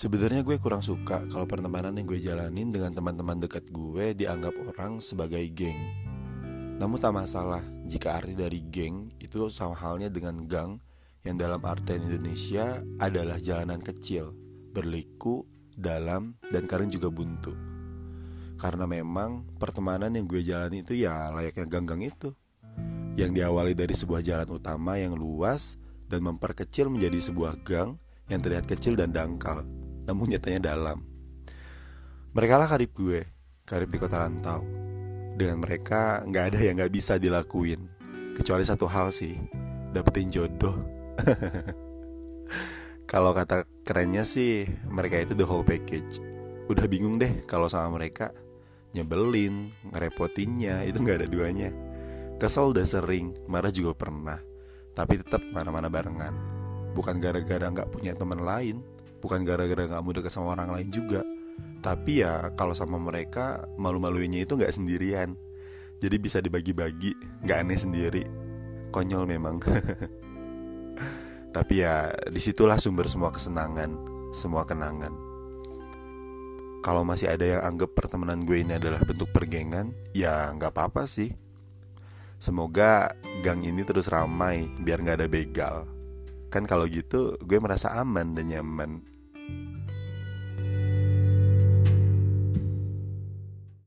Sebenarnya gue kurang suka kalau pertemanan yang gue jalanin dengan teman-teman dekat gue dianggap orang sebagai geng. Namun tak masalah jika arti dari geng itu sama halnya dengan gang yang dalam artian Indonesia adalah jalanan kecil, berliku, dalam, dan kadang juga buntu. Karena memang pertemanan yang gue jalani itu ya layaknya gang-gang itu. Yang diawali dari sebuah jalan utama yang luas dan memperkecil menjadi sebuah gang yang terlihat kecil dan dangkal namun nyatanya dalam. Mereka lah karib gue, karib di kota rantau. Dengan mereka nggak ada yang nggak bisa dilakuin, kecuali satu hal sih, dapetin jodoh. kalau kata kerennya sih, mereka itu the whole package. Udah bingung deh kalau sama mereka, nyebelin, ngerepotinnya, itu nggak ada duanya. Kesel udah sering, marah juga pernah, tapi tetap mana-mana barengan. Bukan gara-gara nggak punya teman lain, bukan gara-gara nggak deket sama orang lain juga. Tapi ya kalau sama mereka malu-maluinnya itu nggak sendirian. Jadi bisa dibagi-bagi nggak aneh sendiri. Konyol memang. Tapi ya di situlah sumber semua kesenangan semua kenangan. Kalau masih ada yang anggap pertemanan gue ini adalah bentuk pergengan ya nggak apa-apa sih. Semoga gang ini terus ramai biar nggak ada begal kan kalau gitu gue merasa aman dan nyaman